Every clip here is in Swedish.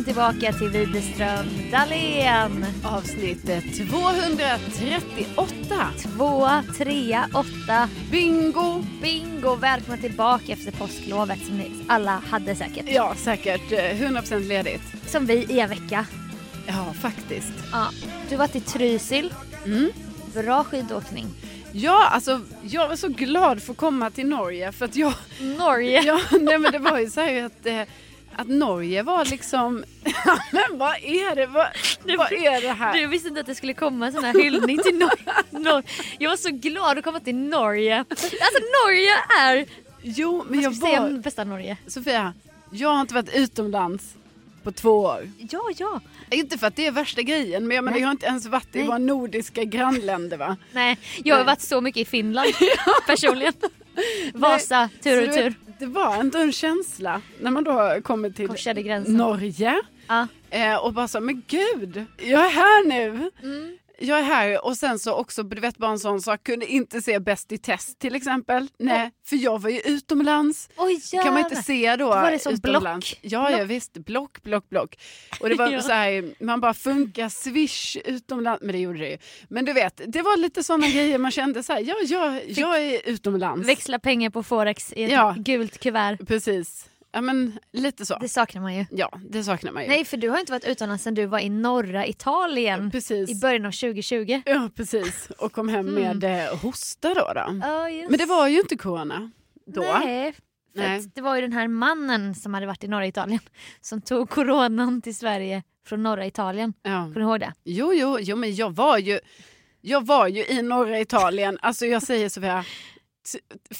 Välkomna tillbaka till Widerström Dahlén. Avsnitt 238. 2, 3, 8. Bingo! Bingo! Välkomna tillbaka efter påsklovet som ni alla hade säkert. Ja, säkert. eh, 100% ledigt. Som vi i en vecka. Ja, faktiskt. Ja. Du varit i Trysil. Mm. Bra skidåkning. Ja, alltså jag var så glad för att komma till Norge för att jag... Norge. Ja, nej men det var ju så här att, eh, att Norge var liksom... men vad är det? Vad, vad är det här? Du visste inte att det skulle komma en sån här hyllning till Norge. Nor- jag var så glad att komma till Norge. Alltså Norge är... Jo, men jag säga om var... bästa Norge? Sofia, jag har inte varit utomlands på två år. Ja, ja. Inte för att det är värsta grejen, men jag, menar, jag har inte ens varit i Nej. våra nordiska grannländer va? Nej, jag har varit så mycket i Finland personligen. Vasa, tur och du tur. Det var ändå en känsla när man då kommer till. Norge Ja. eh, och bara så, men gud, jag är här nu. Mm. Jag är här och sen så också, du vet bara en sån sak, kunde inte se Bäst i test till exempel. Nej, för jag var ju utomlands. Oj kan man inte se då. Då var det som utomlands. block. Ja, ja Block. visst, block, block, block. Och det var Ja. så här, man bara funkar swish utomlands, men det gjorde det ju. Men du vet, det var lite sådana grejer man kände så här, ja, jag, jag är utomlands. Växla pengar på Forex i ett Ja. gult kuvert. Precis. Ja men lite så. Det saknar man ju. Ja, det saknar man ju. Nej för du har inte varit utomlands sedan du var i norra Italien Precis. i början av 2020. Ja precis. Och kom hem med eh, hosta då. då. Just. Men det var ju inte corona då. Nej, för Nej. Det var ju den här mannen som hade varit i norra Italien som tog coronan till Sverige från norra Italien. Ja. Kommer du ihåg det? Jo, jo, jo, men jag var ju, jag var ju i norra Italien. Alltså jag säger Sofia,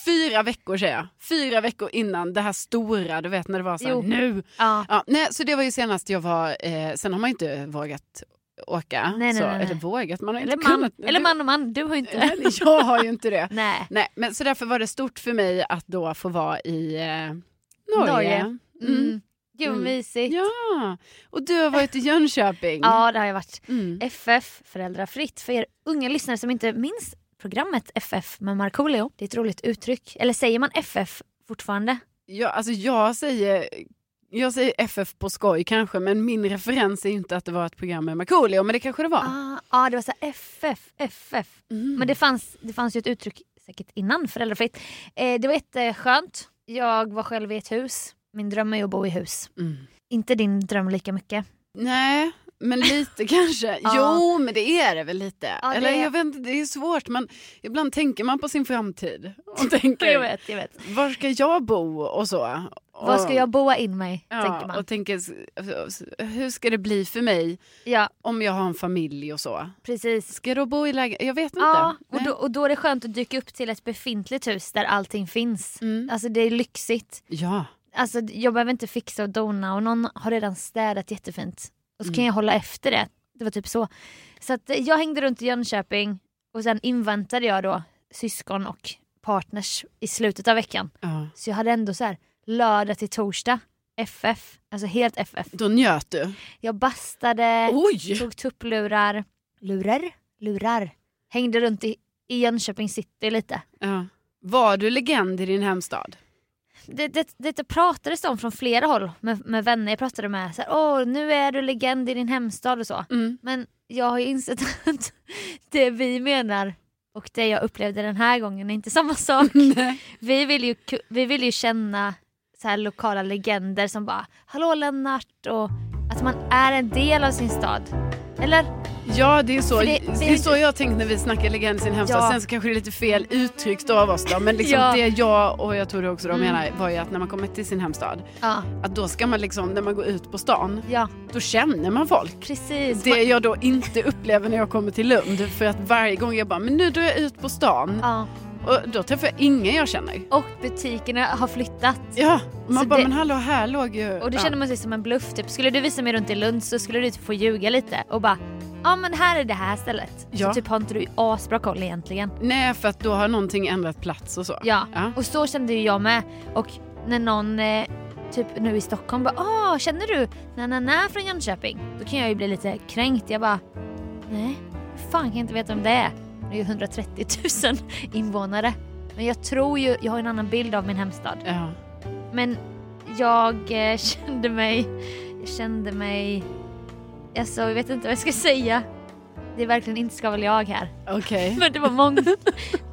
fyra veckor säger jag. Fyra veckor innan det här stora, du vet när det var så här, nu. Ja. Ja, nej, så det var ju senast jag var, eh, sen har man ju inte vågat åka. Nej, så, nej, nej. Eller vågat, man har Eller, inte man, kunnat. eller man och man, du har ju inte det. Jag har ju inte det. Nej. Nej, men så därför var det stort för mig att då få vara i eh, Norge. Norge. Mm. Mm. Gud Mm. mysigt. Ja, och du har varit i Jönköping. Ja det har jag varit. Mm. FF, Föräldrafritt. För er unga lyssnare som inte minns programmet FF med Markoolio. Det är ett roligt uttryck. Eller säger man FF fortfarande? Ja, alltså jag säger, jag säger FF på skoj kanske, men min referens är ju inte att det var ett program med Markoolio, men det kanske det var. Ah, ah, det var så FF, FF. Mm. Men det fanns, det fanns ju ett uttryck säkert innan föräldrafritt. Eh, det var jätteskönt. Jag var själv i ett hus min dröm är att bo i hus. Mm. Inte din dröm lika mycket. Nej, men lite kanske. Ja. Jo, men det är det väl lite. Ja, det Eller är- jag vet inte, det är svårt. Men ibland tänker man på sin framtid. Och tänker, Jag vet, jag vet. var ska jag bo och så. Var ska Och- jag boa in mig? Ja, tänker man. och tänker, hur ska det bli för mig Ja, om jag har en familj och så? precis. Ska jag då bo i lägenhet? Jag vet inte. Ja, och då, och då är det skönt att dyka upp till ett befintligt hus där allting finns. Mm. Alltså det är lyxigt. Ja. Alltså jag behöver inte fixa och dona och någon har redan städat jättefint. Och så kan Mm. jag hålla efter det. Det var typ så. Så att jag hängde runt i Jönköping och sen inväntade jag då syskon och partners i slutet av veckan. ja. Så jag hade ändå så här lördag till torsdag, FF, alltså helt FF. Då njöt du. Jag bastade, Oj! tog tupplurar, lurar, lurar. Hängde runt i, i Jönköping city lite. Ja. Var du legend i din hemstad? Det, det, det pratades om från flera håll med, med vänner jag pratade med. Så här, Åh, nu är du legend i din hemstad och så. Mm. Men jag har ju insett att det vi menar och det jag upplevde den här gången är inte samma sak. vi, vill ju, vi vill ju känna så här lokala legender som bara “Hallå Lennart” och att man är en del av sin stad. Eller? Ja, det är, så, det, det- är så jag har tänkt när vi snackar legend i sin hemstad. Ja. Sen så kanske det är lite fel uttryckt av oss då. Men liksom Ja. det jag och jag tror det också de Mm. menar var ju att när man kommer till sin hemstad. Ja, Att då ska man liksom, när man går ut på stan, ja då känner man folk. precis. Det jag då inte upplever när jag kommer till Lund. För att varje gång jag bara, men nu drar jag ut på stan. Och då träffar jag ingen jag känner. Och butikerna har flyttat. Ja, man Så bara, det- men hallå här låg ju... Och då ja. känner man sig som en bluff. Typ. Skulle du visa mig runt i Lund så skulle du typ få ljuga lite och bara ja men här är det här stället. Ja. Så typ har inte du asbra koll egentligen. Nej, för att då har någonting ändrat plats och så. Ja, Ja. och så kände ju jag med. Och när någon eh, typ nu i Stockholm bara åh känner du na na na från Jönköping? Då kan jag ju bli lite kränkt. Jag bara nej, fan kan jag inte veta om det är? Det är ju 130 000 invånare. Men jag tror ju, jag har en annan bild av min hemstad. Ja. Men jag eh, kände mig, jag kände mig, alltså jag vet inte vad jag ska säga. Det är verkligen inte ska väl jag här. Okej. Men det var många,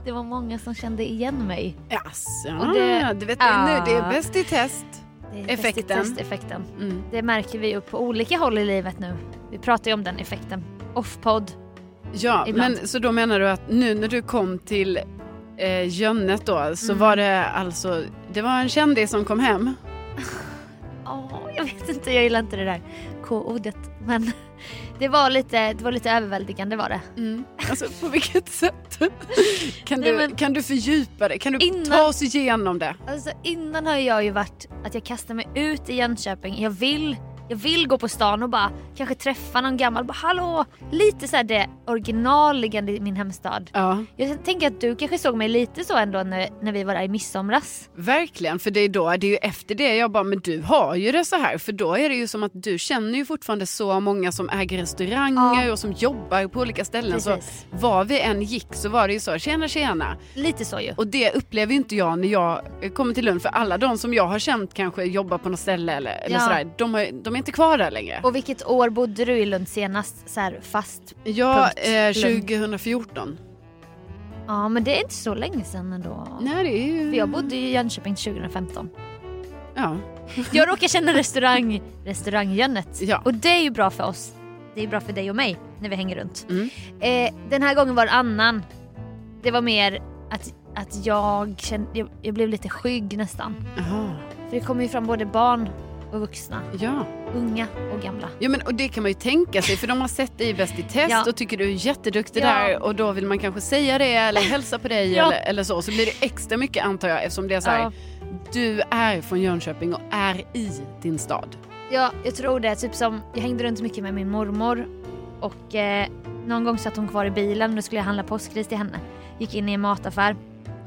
det var många som kände igen mig. Jaså, Och det- du vet Ja. nu, det är bäst i test. Det är Effekten. test-effekten. Mm. Det märker vi ju på olika håll i livet nu. Vi pratar ju om den effekten. Off-podd. Ja, Ibland. men så då menar du att nu när du kom till eh, Jönnet då så Mm. var det alltså, det var en kändis som kom hem? Åh, jag vet inte, jag gillar inte det där K-ordet. Men det var lite, det var lite överväldigande var det. Mm. Alltså på vilket sätt? kan, Nej, du, men- kan du fördjupa det? Kan du Innan- ta oss igenom det? Alltså innan har jag ju varit att jag kastar mig ut i Jönköping. Jag vill, jag vill gå på stan och bara kanske träffa någon gammal. Bara, Hallå! Lite såhär det originalliggande i min hemstad. Ja, Jag tänker att du kanske såg mig lite så ändå när, när vi var där i midsomras. verkligen. För det är då, det är ju efter det jag bara, men du har ju det så här. För då är det ju som att du känner ju fortfarande så många som äger restauranger Ja. och som jobbar på olika ställen. Så Precis. var vi än gick så var det ju så, tjena tjena. Lite så ju. Och det upplever ju inte jag när jag kommer till Lund. För alla de som jag har känt kanske jobbar på något ställe eller, eller Ja. sådär, de, har, de är inte kvar där längre. Och vilket år bodde du i Lund senast så här fast? Ja, eh, Lund. 2014. Ja men det är inte så länge sedan ändå. Nej, det är ju... För jag bodde i Jönköping 2015. Ja. Jag råkar känna restaurang, restaurangjönnet. Ja. Och det är ju bra för oss. Det är bra för dig och mig när vi hänger runt. Mm. Eh, den här gången var det annan. Det var mer att, att jag, kände, jag, jag blev lite skygg nästan. Jaha. För det kommer ju fram både barn och vuxna. Ja. Unga och gamla. ja, men och det kan man ju tänka sig för de har sett dig i Bäst i test Ja. och tycker du är jätteduktig Ja. där och då vill man kanske säga det eller hälsa på dig Ja. eller, eller så. Så blir det extra mycket antar jag eftersom det är så här, du är från Jönköping och är i din stad. Ja, jag tror det. Typ som, jag hängde runt mycket med min mormor och eh, någon gång satt hon kvar i bilen och då skulle jag handla påskris till henne. Gick in i en mataffär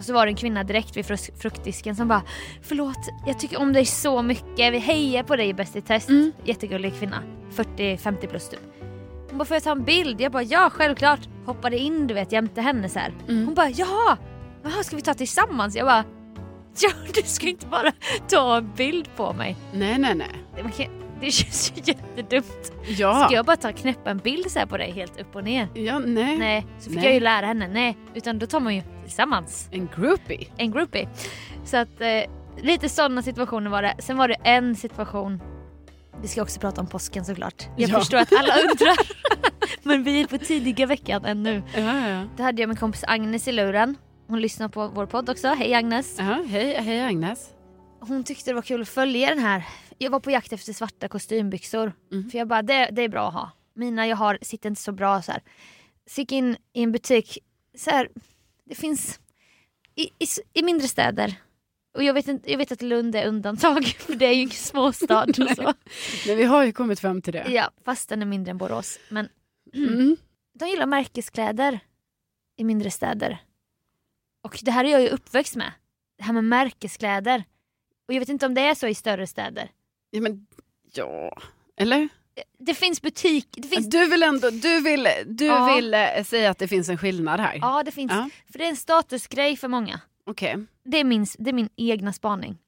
och så var det en kvinna direkt vid fruktdisken som bara Förlåt, jag tycker om dig så mycket. Vi hejar på dig i Bäst i test. Mm. Jättegullig kvinna. 40-50 plus typ. Hon bara, får jag ta en bild? Jag bara, ja självklart. Hoppade in du vet jämte henne så här. Mm. Hon bara, jaha, jaha ska vi ta tillsammans? Jag bara, ja du ska inte bara ta en bild på mig. Nej, nej, nej. Kan, det känns ju jättedumt. Ja. Ska jag bara ta knäppa en bild så på dig helt upp och ner? Ja, nej. Nej, så fick Nej. jag ju lära henne. Nej, utan då tar man ju tillsammans. En groupie. En groupie. Så att, eh, lite sådana situationer var det. Sen var det en situation, vi ska också prata om påsken såklart. Jag Ja. förstår att alla undrar. Men vi är på tidiga veckan ännu. Ja, ja. Då hade jag min kompis Agnes i luren. Hon lyssnar på vår podd också. Hej Agnes. Ja, hej, hej Agnes. Hon tyckte det var kul att följa den här. Jag var på jakt efter svarta kostymbyxor. Mm. För jag bara, det, det är bra att ha. Mina jag har sitter inte så bra så här. Så gick in i en butik. Så här, det finns i, i, i mindre städer. Och jag vet, inte, jag vet att Lund är undantag för det är ju ingen småstad. och så. Men vi har ju kommit fram till det. Ja, fast den är mindre än Borås. Men Mm. de gillar märkeskläder i mindre städer. Och det här är jag ju uppväxt med. Det här med märkeskläder. Och jag vet inte om det är så i större städer. Ja, men, ja. Eller? Det finns butik, det finns, Du vill ändå, du vill, du Ja. vill eh, säga att det finns en skillnad här? ja det finns, Ja. för det är en statusgrej för många. Okej. Det är min, det är min egna spaning.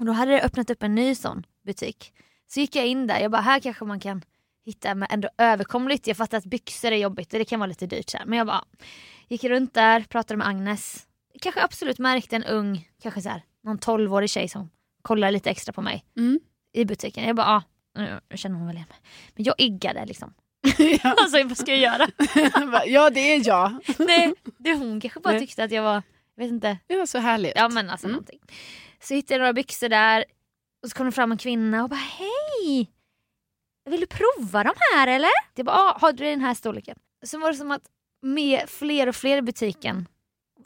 Och då hade det öppnat upp en ny sån butik. Så gick jag in där, jag bara här kanske man kan hitta med ändå överkomligt. Jag fattar att byxor är jobbigt och det kan vara lite dyrt så här. Men jag bara gick runt där, pratade med Agnes. Kanske absolut märkte en ung, kanske så här, någon 12-årig tjej som kollar lite extra på mig Mm. i butiken. Jag bara ja, nu känner hon väl igen mig. Men jag iggade liksom. ja. Alltså vad ska jag göra? ja, det är jag. Nej, det hon kanske bara tyckte att jag var, jag vet inte, Ja, så härligt. Ja men alltså Mm. någonting. Så hittade jag några byxor där och så kom det fram en kvinna och bara hej! Vill du prova de här eller? Jag bara ah, har du den här storleken? Så var det som att med fler och fler i butiken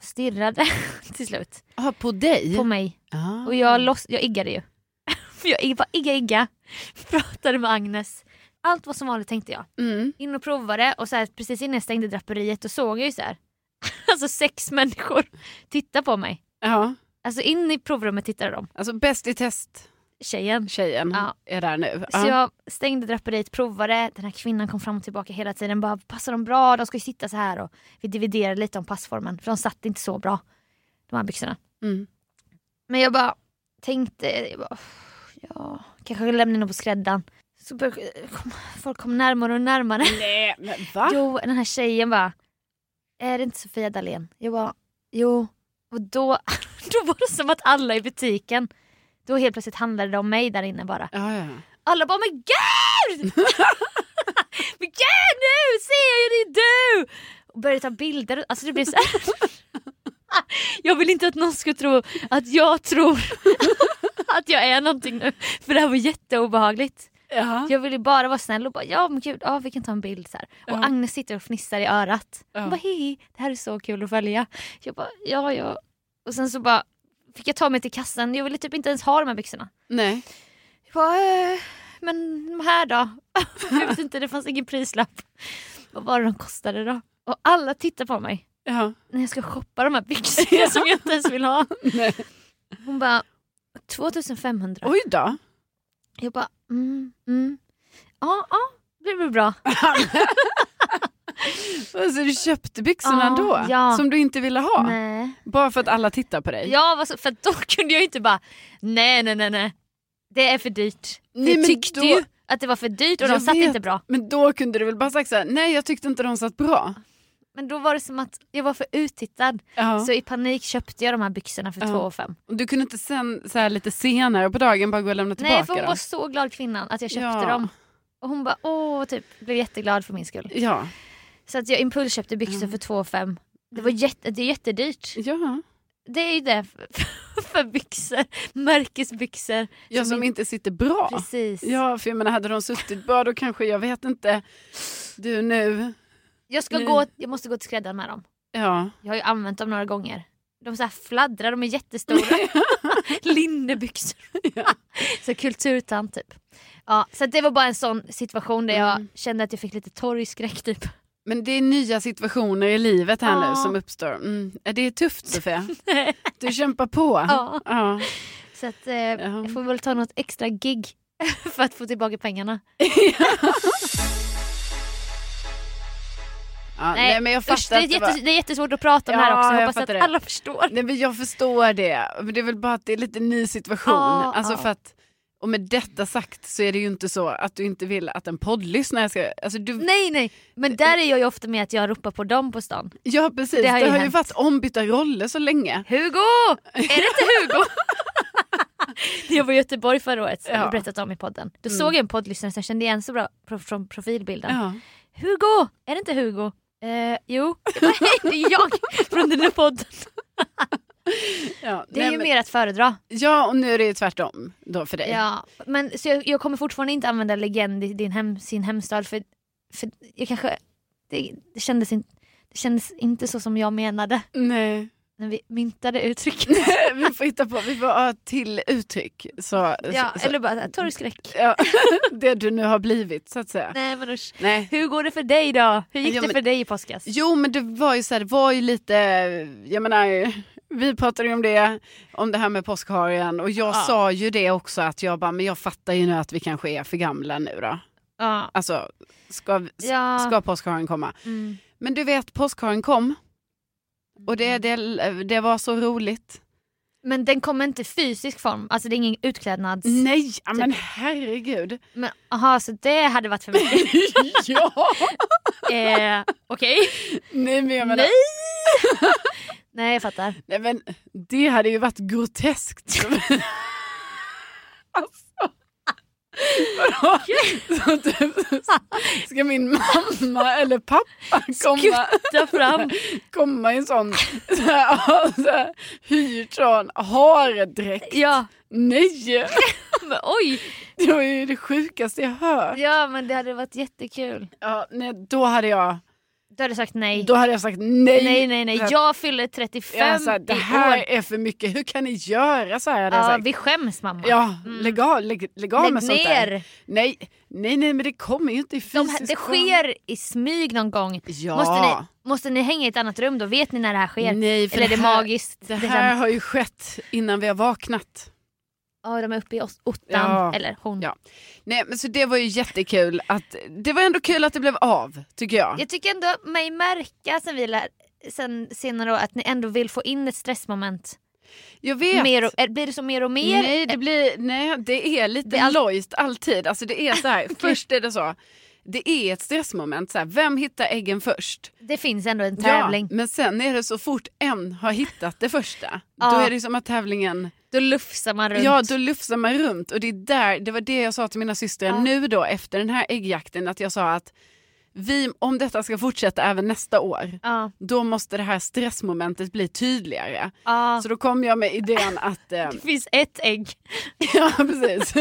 stirrade till slut Ja, på dig? på mig. Ah. Och jag, loss, jag iggade ju. Jag bara igga igga. Pratade med Agnes. Allt var som vanligt tänkte jag. Mm. In och provade och så här, precis innan jag stängde draperiet då såg jag ju så här. Alltså sex människor titta på mig. Ja, Alltså in i provrummet tittade de. alltså bäst i test Tjejen. tjejen Ja. är där nu. Så Ja. jag stängde draperiet, provade. Den här kvinnan kom fram och tillbaka hela tiden. Bara, passar de bra? De ska ju sitta så här. Och vi dividerade lite om passformen. För de satt inte så bra. De här byxorna. Mm. Men jag bara tänkte, jag bara, ja, kanske lämna dem på skräddaren. Så började, kom, folk kom närmare och närmare. Nej, men va? Jo, den här tjejen bara, är det inte Sofia Dalén? Jag bara, jo. Och då, då var det som att alla i butiken, då helt plötsligt handlade det om mig där inne bara. Ja, ja. Alla bara, men gud! men gud nu ser jag ju det är du! Och började ta bilder, alltså det blev så här. Jag vill inte att någon ska tro att jag tror att jag är någonting nu. För det här var jätteobehagligt. Ja. Jag ville bara vara snäll och bara ja men gud, ja, vi kan ta en bild så här. Och Ja. Agnes sitter och fnissar i örat. Ja. Hon bara hej, det här är så kul att följa. Jag bara ja ja. Och sen så bara fick jag ta mig till kassan, jag ville typ inte ens ha de här byxorna. Nej. Jag bara, eh, men de här då? jag vet inte, det fanns ingen prislapp. Vad var det de kostade då? Och alla tittar på mig Ja. när jag ska shoppa de här byxorna som jag inte ens vill ha. Nej. Hon bara 2500. Oj då. Jag bara mm, mm. Ja, ja, det blir bra. Alltså, du köpte byxorna Ja, ändå? ja. Som du inte ville ha? Nej. Bara för att alla tittar på dig? Ja, så- för då kunde jag inte bara nej, nej, nej, nej. Det är för dyrt. Nej, jag tyckte då- ju att det var för dyrt och de Jag satt vet. inte bra. Men då kunde du väl bara sagt så här, nej jag tyckte inte de satt bra. Men då var det som att jag var för uttittad. Ja. Så i panik köpte jag de här byxorna för Ja. 2 5. Och Du kunde inte sen så här, lite senare på dagen bara gå och lämna tillbaka Nej, för hon dem? var så glad kvinnan att jag köpte Ja. dem. Och hon bara åh, typ blev jätteglad för min skull. Ja. Så att jag impulsköpte byxor för 2 5. Det var jätte, det är jättedyrt. Ja. Det är ju det för, för byxor. Märkesbyxor. Jag som inte sitter bra. Precis. Ja, för jag menar hade de suttit bra då kanske, jag vet inte, du nu, Jag, ska gå, jag måste gå till skräddaren med dem. ja. Jag har ju använt dem några gånger. De så här fladdrar, de är jättestora. Linnebyxor. Ja. så kulturtant typ. Ja, så det var bara en sån situation där jag Mm. kände att jag fick lite torgskräck typ. Men det är nya situationer i livet här Ja. nu som uppstår. Mm. Det är tufft Sofia. Du kämpar på. Ja. Ja. Så att, eh, jag får väl ta något extra gig för att få tillbaka pengarna. Ja, nej, men jag fattar usch, det, är att det jätte, var- det är jättesvårt att prata om det här Ja, också. Jag jag hoppas fattar att det. alla förstår. Nej, men jag förstår det. Men det är väl bara att det är lite ny situation. Ja, alltså ja. för att, och med detta sagt så är det ju inte så att du inte vill att en poddlyssnare ska... Alltså du, Nej nej, men där är jag ju ofta med att jag ropar på dem på stan. ja precis, det det har har, ju ju hänt. varit ombytta roller så länge. Hugo! Är det inte Hugo? Jag var i Göteborg förra året, som Ja. jag berättat om i podden. Då Mm. såg jag en poddlyssnare som jag kände igen så bra från profilbilden. Ja. Hugo! Är det inte Hugo? Eh, jo, det är jag från den där podden. Ja. Det är Nej, ju men- mer att föredra. ja, och nu är det ju tvärtom då för dig. Ja, men, så jag, jag kommer fortfarande inte använda legend i din hem, sin hemstad för, för jag kanske, det, det, kändes in, det kändes inte så som jag menade Nej. När vi myntade uttrycket. vi får hitta på, vi får ha till uttryck. Så, Ja, så, eller bara torgskräck. ja, det du nu har blivit så att säga. Nej, men usch. Nej. Hur går det för dig då? Hur gick Ja, det men- för dig i påskas? Jo men det var ju så här, det var ju lite, jag menar, vi pratade ju om det, om det här med påskharen och jag Ja. sa ju det också att jag bara, men jag fattar ju nu att vi kanske är för gamla nu då. Ja. Alltså, ska, Ja. ska påskharen komma? Mm. Men du vet, påskharen kom och det, det, det var så roligt. Men den kommer inte i fysisk form, alltså det är ingen utklädnads... Nej, ja, men herregud. Men aha, så det hade varit för mycket. ja! eh, Okej? Nej men jag menar, Nej! Nej jag fattar. nej men det hade ju varit groteskt. alltså. Vadå? Så typ, ska min mamma eller pappa komma, fram. komma i en sån så här, så här, hyrd sån haredräkt? Ja, Nej! men oj! Det var ju det sjukaste jag hört. Ja men det hade varit jättekul. Ja, nej, då hade jag Du hade sagt nej. Då hade jag sagt nej. nej nej nej, jag fyller 35 jag sa, det här år. är för mycket, hur kan ni göra så här? Ja, vi skäms mamma. Ja, Mm. lägg av, lägg, lägg av Lägg med sånt där. ner. Nej, nej, nej, men det kommer ju inte i De, fysisk det form. sker i smyg någon gång. Ja. Måste, ni, måste ni hänga i ett annat rum då? Vet ni när det här sker? Nej, för Eller är det det här- magiskt? Det är här har ju skett innan vi har vaknat. Ja, de är uppe i ottan. Ja. Eller hon. Ja. Nej, men så det var ju jättekul. Att, det var ändå kul att det blev av, tycker jag. Jag tycker ändå mig märka sen vi lär, sen senare att ni ändå vill få in ett stressmoment. Jag vet. Mer och, blir det så mer och mer? Nej, det, blir, nej, det är lite Det all- lojst alltid. Alltså det är så här, först är det så. Det är ett stressmoment. Så här, vem hittar äggen först? Det finns ändå en tävling. Ja, men sen är det så fort en har hittat det första. Ja. Då är det som att tävlingen, Då lufsar man runt. ja då lufsar man runt. Och det är där, det var det jag sa till mina systrar Ja. nu då efter den här äggjakten. Att jag sa att vi, om detta ska fortsätta även nästa år. Ja. Då måste det här stressmomentet bli tydligare. Ja. Så då kom jag med idén att eh, Det finns ett ägg. Ja, precis.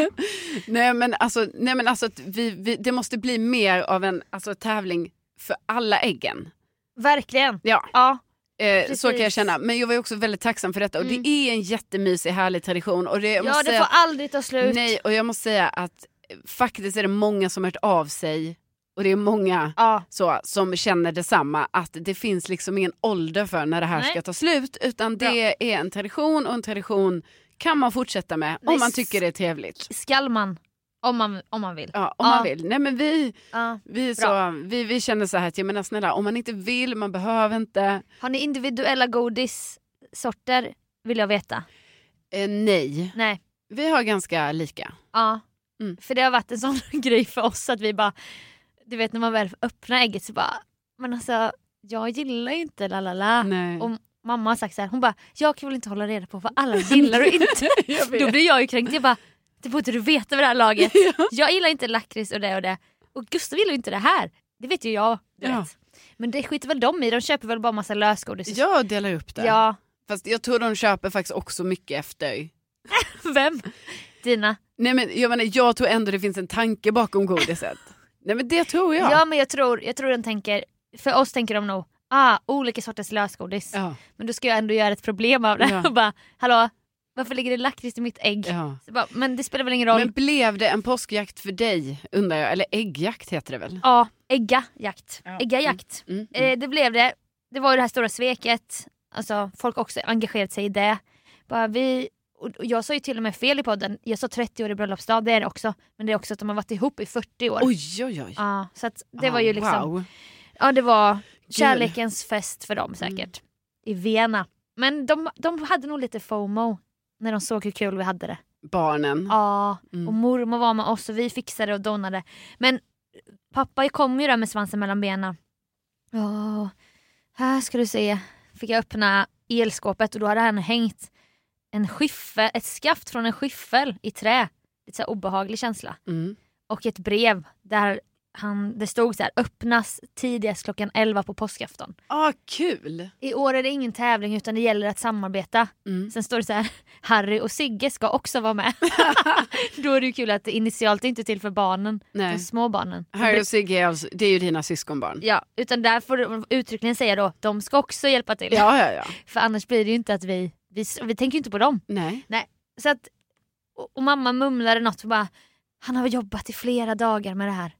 nej, men alltså, nej, men alltså vi, vi, det måste bli mer av en alltså, tävling för alla äggen. Verkligen. Ja, Ja. Eh, så kan jag känna. Men jag var också väldigt tacksam för detta och Mm. det är en jättemysig härlig tradition. Och det, Ja det säga, får aldrig ta slut. nej, och jag måste säga att faktiskt är det många som har hört av sig och det är många Ja. så, som känner detsamma att det finns liksom ingen ålder för när det här Nej. ska ta slut utan det är en tradition och en tradition kan man fortsätta med om man tycker det är trevligt. Skall man. Om man, om man vill. Ja, om Ja. man vill. Nej men vi, Ja. vi, Bra. så, vi, vi känner så här att jag menar snälla om man inte vill, man behöver inte. Har ni individuella godissorter? Vill jag veta. Eh, nej, Nej. vi har ganska lika. Ja. Mm. För det har varit en sån grej för oss att vi bara, du vet när man väl öppnar ägget så bara, men alltså jag gillar ju inte la la la. Och mamma har sagt så här, hon bara, jag kan väl inte hålla reda på vad alla gillar och inte. Då blir jag ju kränkt. Jag bara, det borde du veta vid det här laget. Jag gillar inte lakrits och det och det. Och Gustav gillar inte det här. Det vet ju jag. Ja. vet. Men det skiter väl de i, de köper väl bara massa lösgodis. Jag delar upp det. ja. Fast jag tror de köper faktiskt också mycket efter. Vem? Dina? Nej men jag menar jag tror ändå det finns en tanke bakom godiset. Nej men det tror jag. Ja men jag tror, jag tror de tänker, för oss tänker de nog, ah olika sorters lösgodis. Ja, Men då ska jag ändå göra ett problem av det. Ja. och bara, hallå varför ligger det lakrits i mitt ägg? ja. Så bara, men det spelar väl ingen roll. Men blev det en påskjakt för dig undrar jag? Eller äggjakt heter det väl? Ja, äggajakt. Ja. Äggajakt. Mm, mm. Eh, det blev det. Det var ju det här stora sveket. Alltså, folk har också engagerat sig i det. Bara vi, och jag sa ju till och med fel i podden. Jag sa 30 år i bröllopsdag, det är det också. Men det är också att de har varit ihop i 40 år. Oj oj oj. Ja, så att det Ah, var ju liksom, Wow. ja det var kärlekens fest för dem säkert. Mm. I Vena. Men de, de hade nog lite FOMO när de såg hur kul vi hade det. Barnen. Ja, Mm. och mormor var med oss och vi fixade och donade. Men pappa kom ju där med svansen mellan benen. Ja, här ska du se. Fick jag öppna elskåpet och då hade han hängt en skiffer, ett skaft från en skiffel i trä. Lite så obehaglig känsla. Mm. Och ett brev där han, det stod så här öppnas tidigast klockan 11 på påskafton. Ah, kul! I år är det ingen tävling utan det gäller att samarbeta. Mm. Sen står det så här, Harry och Sigge ska också vara med. Då är det ju kul att initialt är inte till för barnen, Nej. de små barnen. Harry och Sigge, är alltså, det är ju dina syskonbarn. Ja, utan där får du uttryckligen säga då, de ska också hjälpa till. Ja, ja, ja. För annars blir det ju inte att vi, vi, vi tänker ju inte på dem. Nej. Nej. Så att, och, och mamma mumlade något och bara, han har jobbat i flera dagar med det här.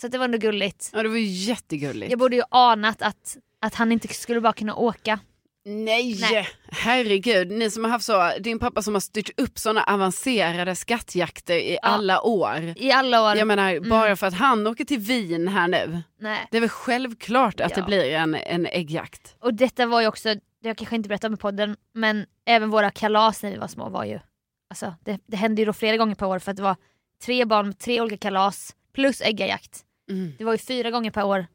Så det var ändå gulligt. Ja, det var ju jättegulligt. Jag borde ju anat att, att han inte skulle bara kunna åka. Nej. Nej. herregud. Ni som har haft så, din pappa som har styrt upp sådana avancerade skattjakter i alla år. I alla år. Jag menar, bara för att han åker till Wien här nu. Nej. Det är väl självklart att Ja. det blir en, en äggjakt. Och detta var ju också, det jag kanske inte berättat om i podden, men även våra kalas när vi var små var ju, alltså det, det hände ju då flera gånger per år för att det var tre barn med tre olika kalas plus äggajakt. Mm. Det var ju fyra gånger per år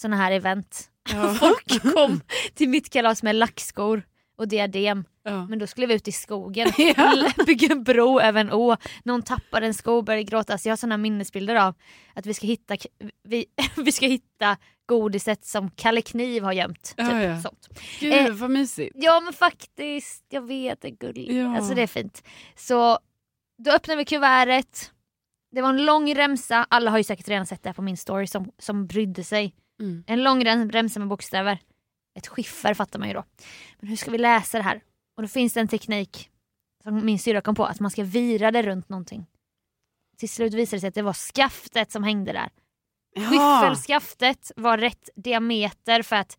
såna här event. Ja. Folk kom till mitt kalas med lackskor och diadem. Ja. Men då skulle vi ut i skogen, Ja. bygga en bro över en å. Någon tappade en sko och började gråta. Så jag har såna minnesbilder av att vi ska hitta, vi, vi ska hitta godiset som Kalle Kniv har gömt. Typ, Ja, ja. Sånt. Gud Eh, vad mysigt. Ja men faktiskt, jag vet det är gulligt. Ja. Alltså det är fint. Så då öppnar vi kuvertet. Det var en lång remsa, alla har ju säkert redan sett det här på min story som, som brydde sig. Mm. En lång rem- remsa med bokstäver. Ett skiffer fattar man ju då. Men hur ska vi läsa det här? Och då finns det en teknik som min syrra kom på, att man ska vira det runt någonting. Till slut visade det sig att det var skaftet som hängde där. Skiffelskaftet var rätt diameter för att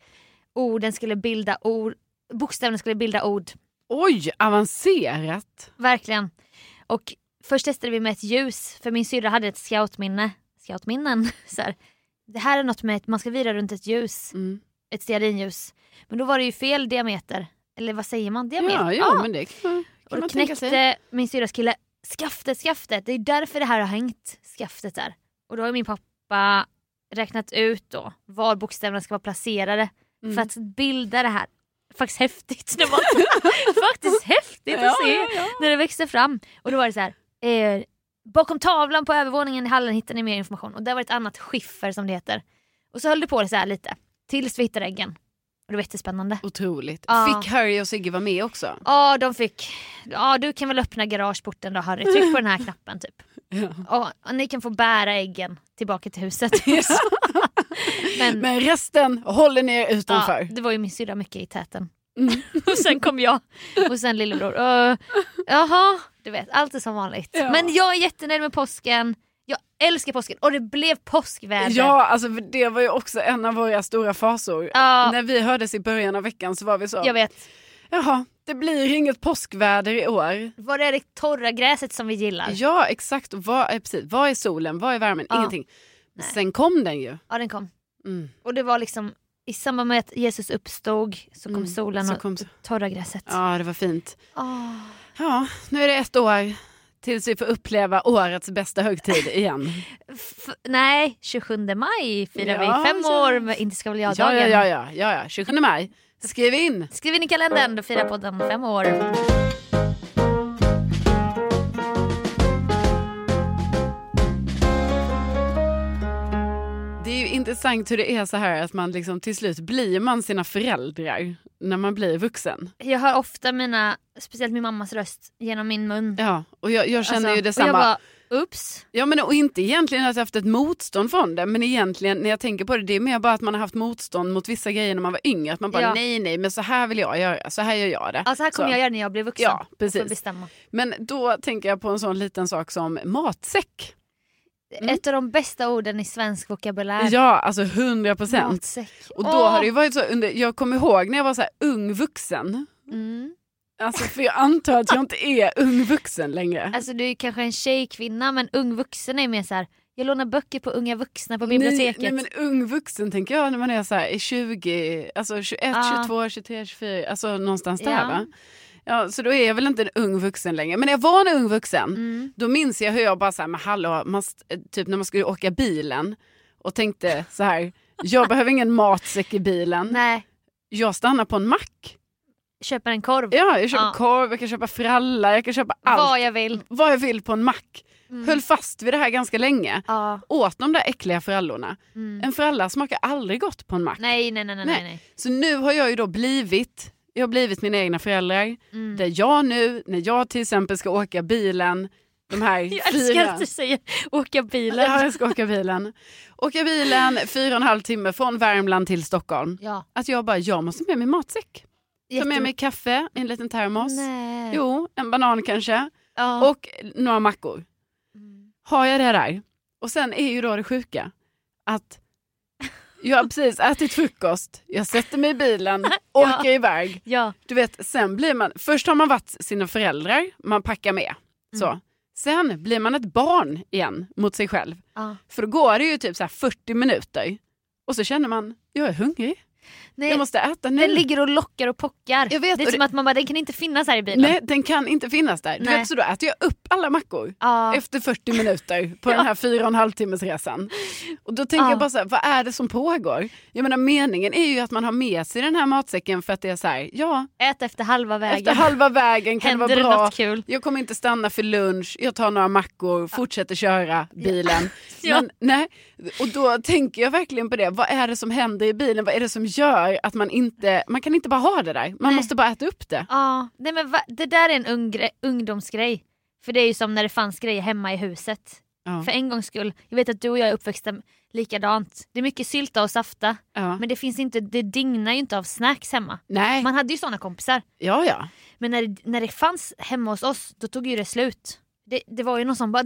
orden skulle bilda ord, bokstäverna skulle bilda ord. Oj, avancerat. Verkligen. Och först testade vi med ett ljus, för min syrra hade ett scoutminne. Scoutminnen. Så här. Det här är något med att man ska vira runt ett ljus, Mm. ett stearinljus. Men då var det ju fel diameter. Eller vad säger man? Diameter? Ja, ja, men det kan man, Och kan då tänka sig. knäckte min syrras kille skaftet, skaftet. Det är därför det här har hängt, skaftet där. Och då har min pappa räknat ut då var bokstäverna ska vara placerade Mm. för att bilda det här. Faktiskt häftigt. Det var faktiskt häftigt att Ja, se ja, ja. när det växte fram. Och då var det så här. Eh, bakom tavlan på övervåningen i hallen hittar ni mer information. Och där var ett annat skiffer som det heter. Och så höll det på så här lite. Tills vi hittade äggen. Och det var jättespannande. Otroligt. Ja. Fick Harry och Sigge vara med också? Ja, de fick... Ja, du kan väl öppna garageporten då Harry. Tryck på den här knappen typ. Ja. Och, och ni kan få bära äggen tillbaka till huset. Men, Men resten håller ni er utanför. ja, det var ju min syrra mycket i täten. Mm. och sen kom jag och sen lillebror. Uh, jaha, du vet allt är som vanligt. Ja. Men jag är jättenöjd med påsken. Jag älskar påsken och det blev påskväder. Ja, alltså det var ju också en av våra stora fasor. Ja. När vi hördes i början av veckan så var vi så, Jag vet. jaha, det blir inget påskväder i år. Var det det torra gräset som vi gillar? Ja, exakt. Och Vad är, precis, vad är solen? Vad är värmen? Ja. Ingenting. Nej. Sen kom den ju. Ja, den kom. Mm. Och det var liksom i samband med att Jesus uppstod så kom Mm, solen så och kom- torra gräset. Ja, det var fint. Åh. Ja, nu är det ett år tills vi får uppleva årets bästa högtid igen. F- nej, 27 maj firar Ja, vi fem så- år med Inte ska Ja, jag-dagen. ja, ja, ja, ja, ja. 27 maj. Skriv in. Skriv in i kalendern, då firar podden fem år. Intressant hur det är så här att man liksom till slut blir man sina föräldrar när man blir vuxen. Jag hör ofta mina, speciellt min mammas röst genom min mun. Ja, och jag, jag känner Alltså, ju detsamma. Och jag bara, ups. Ja men och inte egentligen att jag haft ett motstånd från det men egentligen när jag tänker på det det är mer bara att man har haft motstånd mot vissa grejer när man var yngre. Att man bara Ja. nej nej men så här vill jag göra, så här gör jag det. Alltså här kommer Så. jag göra när jag blir vuxen. Ja, precis. Men då tänker jag på en sån liten sak som matsäck. Mm. Ett av de bästa orden i svensk vokabulär. Ja alltså 100 procent. Och då Åh. har det varit så under, jag kommer ihåg när jag var så här ung vuxen. Mm. Alltså för jag antar att jag inte är ung vuxen längre. Alltså du är kanske en tjejkvinna men ung vuxen är mer så här. jag lånar böcker på unga vuxna på biblioteket. Nej, nej men ung vuxen tänker jag när man är så här i 20, alltså 21, Ah. 22, 23, 24, alltså någonstans där Ja. va. Ja, så då är jag väl inte en ung vuxen längre. Men när jag var en ung vuxen, Mm. då minns jag hur jag bara så här, men hallå, man, st- typ när man skulle åka bilen och tänkte så här, jag behöver ingen matsäck i bilen, Nej. jag stannar på en mack. köper en korv. Ja, jag köper Ja. korv, jag kan köpa fralla, jag kan köpa allt. Vad jag vill. vad jag vill på en mack. Mm. Höll fast vid det här ganska länge. Ja. Åt de där äckliga frallorna. Mm. En fralla smakar aldrig gott på en mack. Nej, nej, Nej. nej. nej. Så nu har jag ju då blivit, jag har blivit mina egna föräldrar. Mm. Där jag nu, när jag till exempel ska åka bilen, de här Jag älskar fyra... att du säger åka bilen. Ja, jag ska åka bilen. Åka bilen fyra och en halv timme från Värmland till Stockholm. Ja. Att jag bara, jag måste med mig matsäck. Ta Jätte- med mig kaffe i en liten termos. Nej. Jo, en banan kanske. Ja. Och några mackor. Mm. Har jag det där. Och sen är ju då det sjuka att jag har precis ätit frukost, jag sätter mig i bilen, Ja. åker iväg. Ja. Du vet, sen blir man, först har man varit sina föräldrar, man packar med. Så. Mm. Sen blir man ett barn igen mot sig själv. ja. För då går det ju typ så här 40 minuter och så känner man, jag är hungrig, Nej, jag måste äta nu. Den ligger och lockar och pockar. Jag vet, det är som det- att man bara, den kan inte finnas här i bilen. Nej, den kan inte finnas där. Du Nej. vet, så då äter jag upp alla mackor. Ja. efter 40 minuter på Ja. den här fyra och en halv timmes resan. Och då tänker Ja. jag bara så här, vad är det som pågår? Jag menar meningen är ju att man har med sig den här matsäcken för att det är så här, ja, Ät efter halva vägen. efter halva vägen kan Händer det det vara bra. något kul? Jag kommer inte stanna för lunch, jag tar några mackor, fortsätter köra bilen. Ja. Men, nej, och då tänker jag verkligen på det, vad är det som händer i bilen? Vad är det som gör att man inte, man kan inte bara ha det där, man Nej. måste bara äta upp det. Ja, nej men va, det där är en ung, gre- ungdomsgrej. För det är ju som när det fanns grejer hemma i huset. Ja. För en gångs skull, jag vet att du och jag är uppväxta likadant. Det är mycket sylta och safta. Ja. Men det finns inte, det dignar ju inte av snacks hemma. Nej, Man hade ju såna kompisar. ja ja. Men när det, när det fanns hemma hos oss, då tog ju det slut. Det, det var ju någon som bara,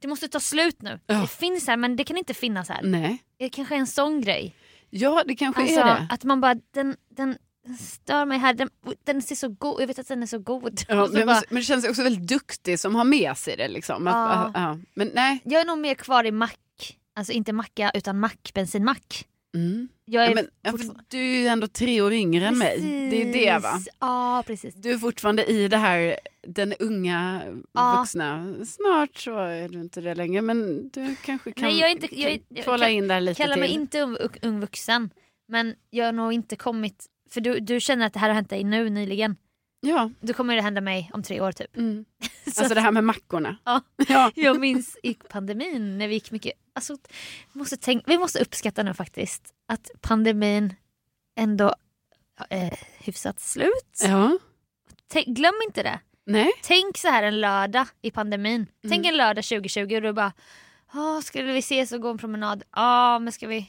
det måste ta slut nu. Ja. Det finns här men det kan inte finnas här. Nej. Det kanske är en sån grej. Ja, det kanske Alltså är det. att man bara, den, den, stör mig här, den, den ser så god, jag vet att den är så god. Ja, men, bara, men det känns också väldigt duktig som har med sig det. Liksom. Att, Ja. ja. Men nej. jag är nog mer kvar i mack, alltså inte macka utan mack, bensinmack. Mm. Jag är Ja, men, ja, du är ju ändå tre år yngre än mig. Det är det va? Ja precis. Du är fortfarande i det här, den unga Ja. vuxna. Snart så är du inte det längre men du kanske kan Nej, jag inte- jag jag kvala kan- in där lite Kalla till. mig inte ung, ung vuxen. Men jag har nog inte kommit, för du, du känner att det här har hänt dig nu nyligen. Ja. Då kommer det hända mig om tre år typ. Mm. Så Alltså det här med mackorna. Ja. Ja. Jag minns i pandemin när vi gick mycket... Alltså, måste tänka, vi måste uppskatta nu faktiskt att pandemin ändå är eh, hyfsat slut. ja. Tänk, glöm inte det. Nej. Tänk så här en lördag i pandemin. Tänk Mm. en lördag 2020 och du bara skulle vi ses och gå en promenad? Ja, men ska vi,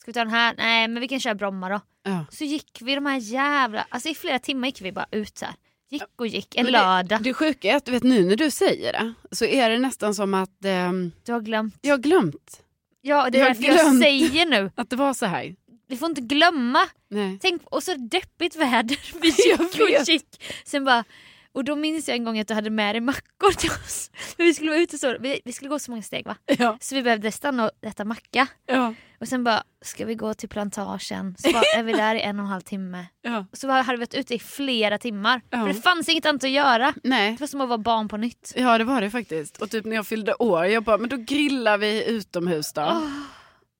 ska vi ta den här? Nej, men vi kan köra Bromma då. Ja. Så gick vi de här jävla... Alltså i flera timmar gick vi bara ut så här. Gick och gick en Men det- lördag. Det sjuka är att du vet nu när du säger det så är det nästan som att ehm, Du har glömt. jag har glömt Ja, det Jag är därför jag säger nu. att det var så här. Vi får inte glömma. Nej. Tänk, och så deppigt väder. Vi gick och gick. Sen bara, och då minns jag en gång att du hade med dig mackor till oss. Men vi skulle vara ute så, vi, vi skulle gå så många steg va? Ja. Så vi behövde stanna och äta macka. Ja. Och sen bara, ska vi gå till plantagen? Så bara, är vi där i en och en halv timme. Ja. Och så hade vi varit ute i flera timmar. Ja. För det fanns inget annat att göra. Nej. Det var som att vara barn på nytt. Ja det var det faktiskt. Och typ när jag fyllde år, jag bara, men då grillar vi utomhus då. Ah.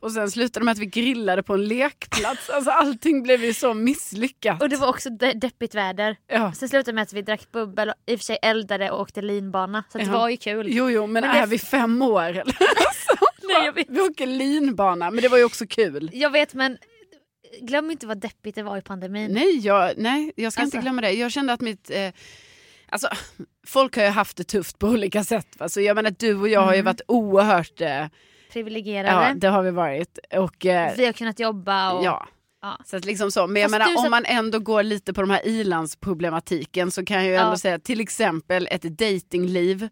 Och sen slutade med att vi grillade på en lekplats. Alltså allting blev ju så misslyckat. Och det var också de- deppigt väder. Ja. Sen slutade med att vi drack bubbel och i och för sig eldade och åkte linbana. Så att det Ja. var ju kul. Jo, jo, men, Men det- är vi fem år eller? Alltså, Nej, jag vet. Vi åker linbana, men det var ju också kul. Jag vet men glöm inte vad deppigt det var i pandemin. Nej, jag, nej, jag ska Alltså. inte glömma det. Jag kände att mitt... Eh, alltså, folk har ju haft det tufft på olika sätt. Va? Så jag menar, du och jag har ju Mm. varit oerhört... Eh, Privilegierade. ja, det har vi varit. Och, eh, Vi har kunnat jobba och... ja. Ja. Så liksom så. Men jag Fast menar, om man ändå går lite på de här ilandsproblematiken så kan jag ju ändå Ja. säga till exempel ett datingliv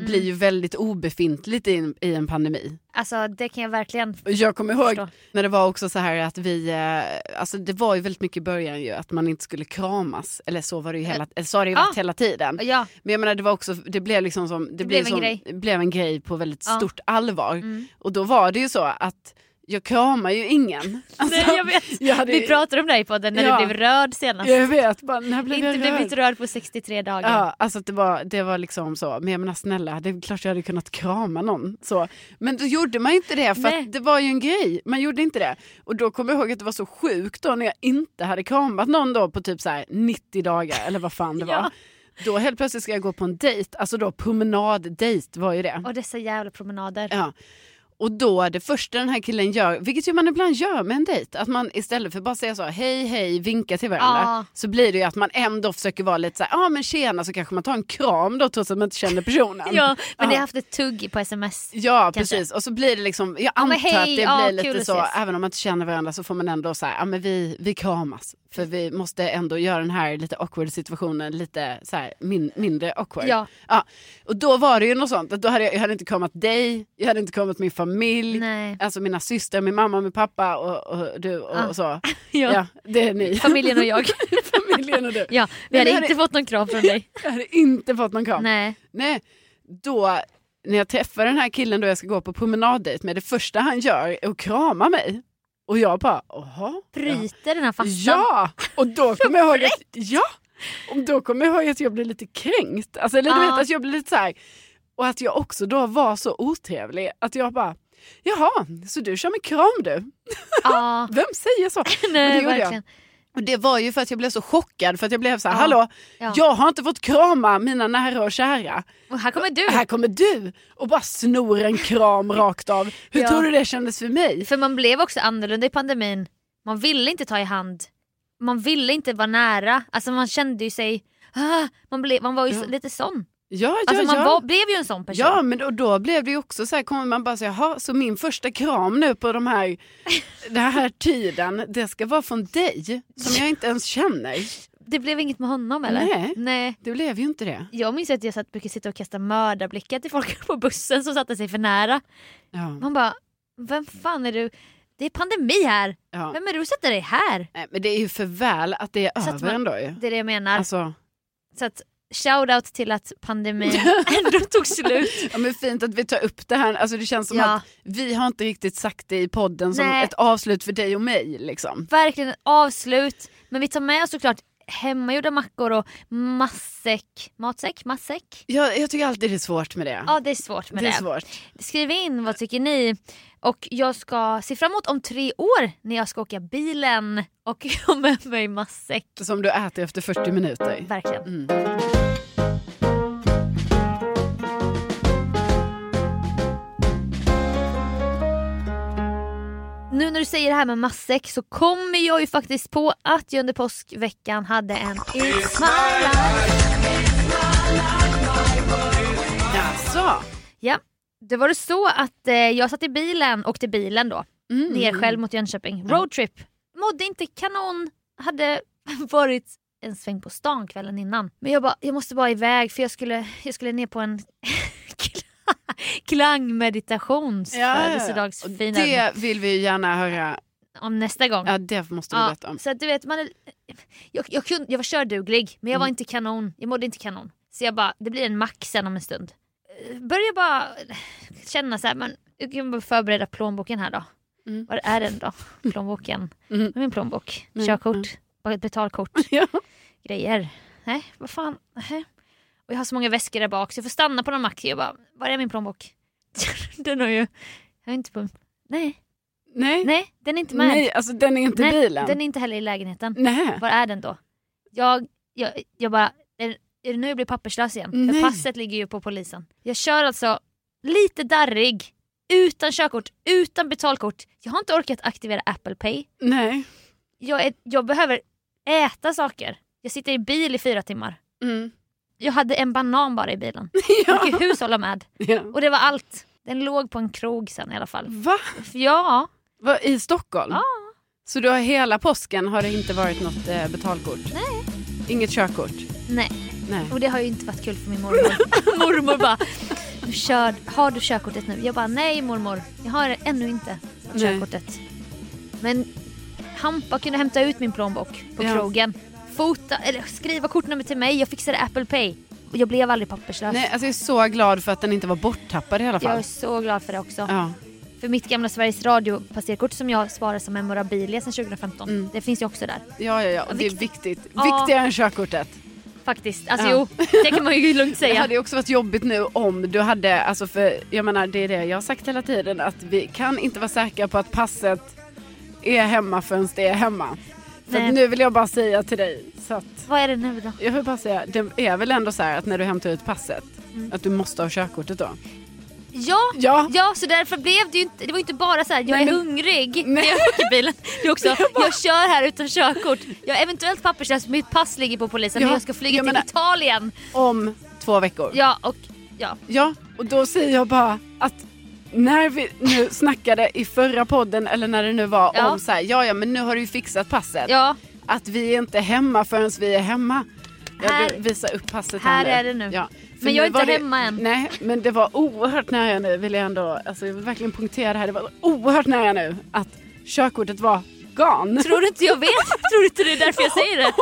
Mm. blir ju väldigt obefintligt i en, i en pandemi. Alltså det kan jag verkligen Jag kommer ihåg förstå. när det var också så här att vi, eh, alltså det var ju väldigt mycket i början ju att man inte skulle kramas. Eller så var det ju hela, eller så har det ju Ja. varit hela tiden. Ja, Men jag menar det var också, det blev liksom som, det, blev en som, grej. blev en grej på väldigt Ja. stort allvar. mm. Och då var det ju så att jag kramar ju ingen. Alltså, Nej, jag vet. jag hade Vi pratade om dig på den när Ja. du blev röd senast. Jag vet, bara, när blev inte jag blivit rörd? röd på 63 dagar. Ja, alltså det var, det var liksom så. Men jag menar snälla, det är klart jag hade kunnat krama någon. Så. Men då gjorde man ju inte det för det var ju en grej. Man gjorde inte det. Och då kommer jag ihåg att det var så sjukt då när jag inte hade kramat någon då på typ så här 90 dagar eller vad fan det var. Ja. Då helt plötsligt ska jag gå på en dejt, alltså då promenaddejt var ju det. Och dessa jävla promenader. Ja. Och då det första den här killen gör, vilket ju man ibland gör med en dejt, att man istället för bara säga så hej hej, vinka till varandra, Ja. så blir det ju att man ändå försöker vara lite så ja ah, men tjena, så kanske man tar en kram då trots att man inte känner personen. Ja, men ni Ja. har haft ett tugg på sms. Ja Kanske. precis och så blir det liksom, jag antar hej, att det ja, blir lite så, även om man inte känner varandra så får man ändå så ja men vi, vi kramas. För vi måste ändå göra den här lite awkward situationen lite så här, min, mindre awkward. Ja. Ja. Och då var det ju något sånt, att då hade jag, jag hade inte kramat dig, jag hade inte kramat min familj, Nej. alltså mina systrar, min mamma, min pappa och, och du och, Ah. och så. Ja. Ja, det är ni. Familjen och jag. Familjen och du. Ja, vi hade hade- inte fått någon kram från dig. Jag hade inte fått någon kram. Nej. Nej, då när jag träffar den här killen då jag ska gå på promenaddejt med, det första han gör är att krama mig. Och jag bara, jaha? Bryter den här fastan. Ja! Och då kommer jag ihåg att, ja! Och då kommer jag ihåg att jag blev lite kränkt. Alltså, eller du Ja. vet att jag blev lite så här. Och att jag också då var så otrevlig att jag bara, jaha, så du kör med kram du? Ja. Vem säger så? Men det Nej, gjorde jag. Och det var ju för att jag blev så chockad för att jag blev så här, Ja. hallå, Ja. jag har inte fått krama mina nära och kära. Och här kommer du. Här kommer du och bara snor en kram rakt av. Hur Ja. tror du det kändes för mig? För man blev också annorlunda i pandemin. Man ville inte ta i hand. Man ville inte vara nära. Alltså man kände ju sig... Ah, man, blev, man var ju Ja. lite sån. Ja, ja, Alltså man ja. var, blev ju en sån person. Ja, men då, då blev det ju också så här, kommer man bara säga, jaha, så min första kram nu på de här, den här tiden, det ska vara från dig som jag inte ens känner. Det blev inget med honom eller? Nej. Nej. Det blev ju inte det. Jag minns att jag satt, brukade sitta och kasta mördarblickar till folk på bussen som satte sig för nära. Ja, Man bara, vem fan är du? Det är pandemi här. ja. Vem är du sätta dig här? Nej, men det är ju för väl att det är Så över man- ändå ju. Det är det jag menar. Alltså, Så att shoutout till att pandemin ändå tog slut. ja, men fint att vi tar upp det här. Alltså, det känns som Ja. att vi har inte riktigt sagt det i podden som Nej. ett avslut för dig och mig. Liksom. Verkligen ett avslut. Men vi tar med oss såklart hemmagjorda mackor och matsäck. Matsäck? Matsäck? Jag, jag tycker alltid det är svårt med det. Ja det är svårt med det det. är svårt. Skriv in vad tycker ni? Och jag ska se fram emot om tre år när jag ska åka bilen och ha med mig matsäck. Som du äter efter 40 minuter. Verkligen. Mm. Nu när du säger det här med matsäck så kommer jag ju faktiskt på att jag under påskveckan hade en It's my life. Jaså? Ja, det var det så att eh, jag satt i bilen, åkte bilen då, Mm. ner själv mot Jönköping. Roadtrip. Mådde inte kanon. Hade varit en sväng på stan kvällen innan. Men jag bara, jag måste bara iväg för jag skulle, jag skulle ner på en klangmeditations Ja, födelsedagsfirande Det vill vi gärna höra. om nästa gång. Ja, det måste vi Ja, berätta om. så att du vet, man är, jag, jag, kunde, jag var körduglig men jag var Mm. inte kanon. Jag mådde inte kanon. Så jag bara, det blir en max sen om en stund. Börjar bara känna så här, men jag kan bara förbereda plånboken här då. Mm. Var är den då? Plånboken. Mm. Min plånbok? Mm, Körkort? Ett betalkort? Ja. Grejer? Nej, vad fan? Nej. Och jag har så många väskor där bak så jag får stanna på någon mack. Jag bara, var är min plånbok? den har ju... Jag har inte på... Nej, Nej. nej, den är inte med. Nej, alltså den är inte i bilen. den är inte heller i lägenheten. Nej. Var är den då? Jag, jag, jag bara, är, är det nu jag blir papperslös igen? Nej. För passet ligger ju på polisen. Jag kör alltså lite darrig, utan körkort, utan betalkort. Jag har inte orkat aktivera Apple Pay. Nej. Jag, är, jag behöver äta saker. Jag sitter i bil i fyra timmar. Mm. Jag hade en banan bara i bilen. Ja. Jag hushålla med. ja. Och det var allt. Den låg på en krog sen i alla fall. Va? Ja, Va? I Stockholm? Ja. Så du har hela påsken har det inte varit något eh, betalkort? Nej. Inget körkort? nej. Nej. Och det har ju inte varit kul för min mormor. mormor bara, du kör, har du körkortet nu? Jag bara, nej mormor, jag har ännu inte Nej. körkortet. Men Hampa kunde hämta ut min plånbok på Ja. krogen. Fota, eller skriva kortnummer till mig, jag fixade Apple Pay. Jag blev aldrig papperslös. Nej, alltså jag är så glad för att den inte var borttappad i alla jag är fall. så glad för det också. Ja. För mitt gamla Sveriges Radio passerkort som jag sparar som memorabilia sedan 2015. Mm. Det finns ju också där. Ja, ja, ja. Och det är viktigt. Ja. Viktigare än körkortet. Faktiskt. Alltså Ja. jo, det kan man ju lugnt Det säga. hade ju också varit jobbigt nu om du hade, alltså för jag menar det är det jag har sagt hela tiden att vi kan inte vara säkra på att passet är hemma förrän det är hemma. För nu vill jag bara säga till dig så att Vad är det nu då? jag vill bara säga, det är väl ändå så här att när du hämtar ut passet att du måste ha körkortet då. Ja, Ja. ja så därför blev det ju inte, det var inte bara så här, jag är men- hungrig när jag åker bilen. Det är också, jag kör här utan körkort. Jag har eventuellt papperslös, mitt pass ligger på polisen Ja, men jag ska flyga jag till menar- Italien. Om två veckor. Ja och ja. Ja, och då säger jag bara att när vi nu snackade i förra podden eller när det nu var Ja. om så här, ja ja men nu har du ju fixat passet. Ja, Att vi är inte hemma förrän vi är hemma. Jag Här- vill visa upp passet här nu. är det nu. Ja. Men jag är inte det- hemma än. Nej, men det var oerhört nära nu vill jag ändå, alltså jag vill verkligen punktera det här. Det var oerhört nära nu att körkortet var gone. tror du inte jag vet? tror du inte det är därför jag säger det?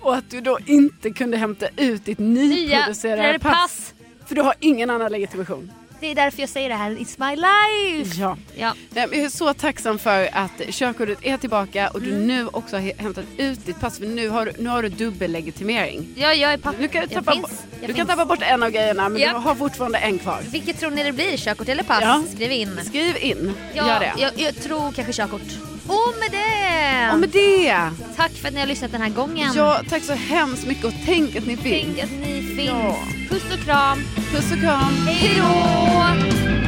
Och att du då inte kunde hämta ut ditt Nya nyproducerade pass. pass. För du har ingen annan legitimation. Det är därför jag säger det här, it's my life. Ja. Ja. Jag är så tacksam för att körkortet är tillbaka och du Mm. nu också har hämtat ut ditt pass för nu har, du- nu har du dubbellegitimering. Ja, jag är pappa. Du kan, jag tappa, finns. bort, Jag du kan finns. tappa bort en av grejerna men Japp. du har fortfarande en kvar. Vilket tror ni det blir? Körkort eller pass? Ja. Skriv in. Skriv in, Ja, gör det. Jag, jag tror kanske körkort. Och med det! Och med det, Tack för att ni har lyssnat den här gången. ja, tack så hemskt mycket och tänk att ni finns. Tänk att ni finns. Ja. Puss och kram. Puss och kram. Hej då!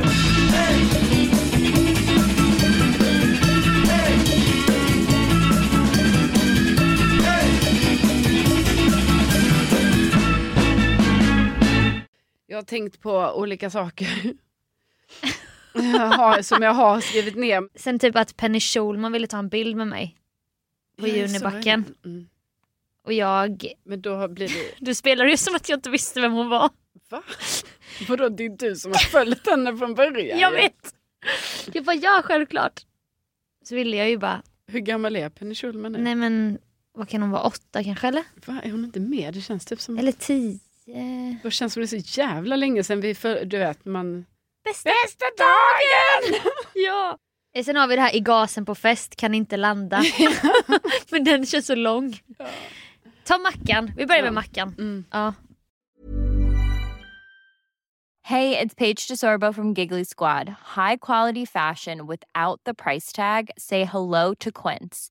Jag har tänkt på olika saker. har, som jag har skrivit ner. Sen typ att Penny Schulman ville ta en bild med mig. På Ja, Junibacken. Mm. Och jag... Men då blir det... Du spelar ju som att jag inte visste vem hon var. Va? Vadå, det är du som har följt henne från början? Jag vet! Jag bara ja, självklart. Så ville jag ju bara, Hur gammal är Penny Schulman nu? nej men vad kan hon vara, åtta kanske eller? Va, är hon inte med? Det känns typ som... Eller tio? Det känns som det är så jävla länge sedan vi för, du vet man... Bästa, Bästa dagen! Ja! Eh, Sen har vi det här i gasen på fest, kan inte landa. Men den känns så lång. Ta mackan, vi börjar med Ja. mackan. Mm. Ja. Hey, it's Paige DeSorbo from Giggly Squad. High quality fashion without the price tag. Say hello to Quince.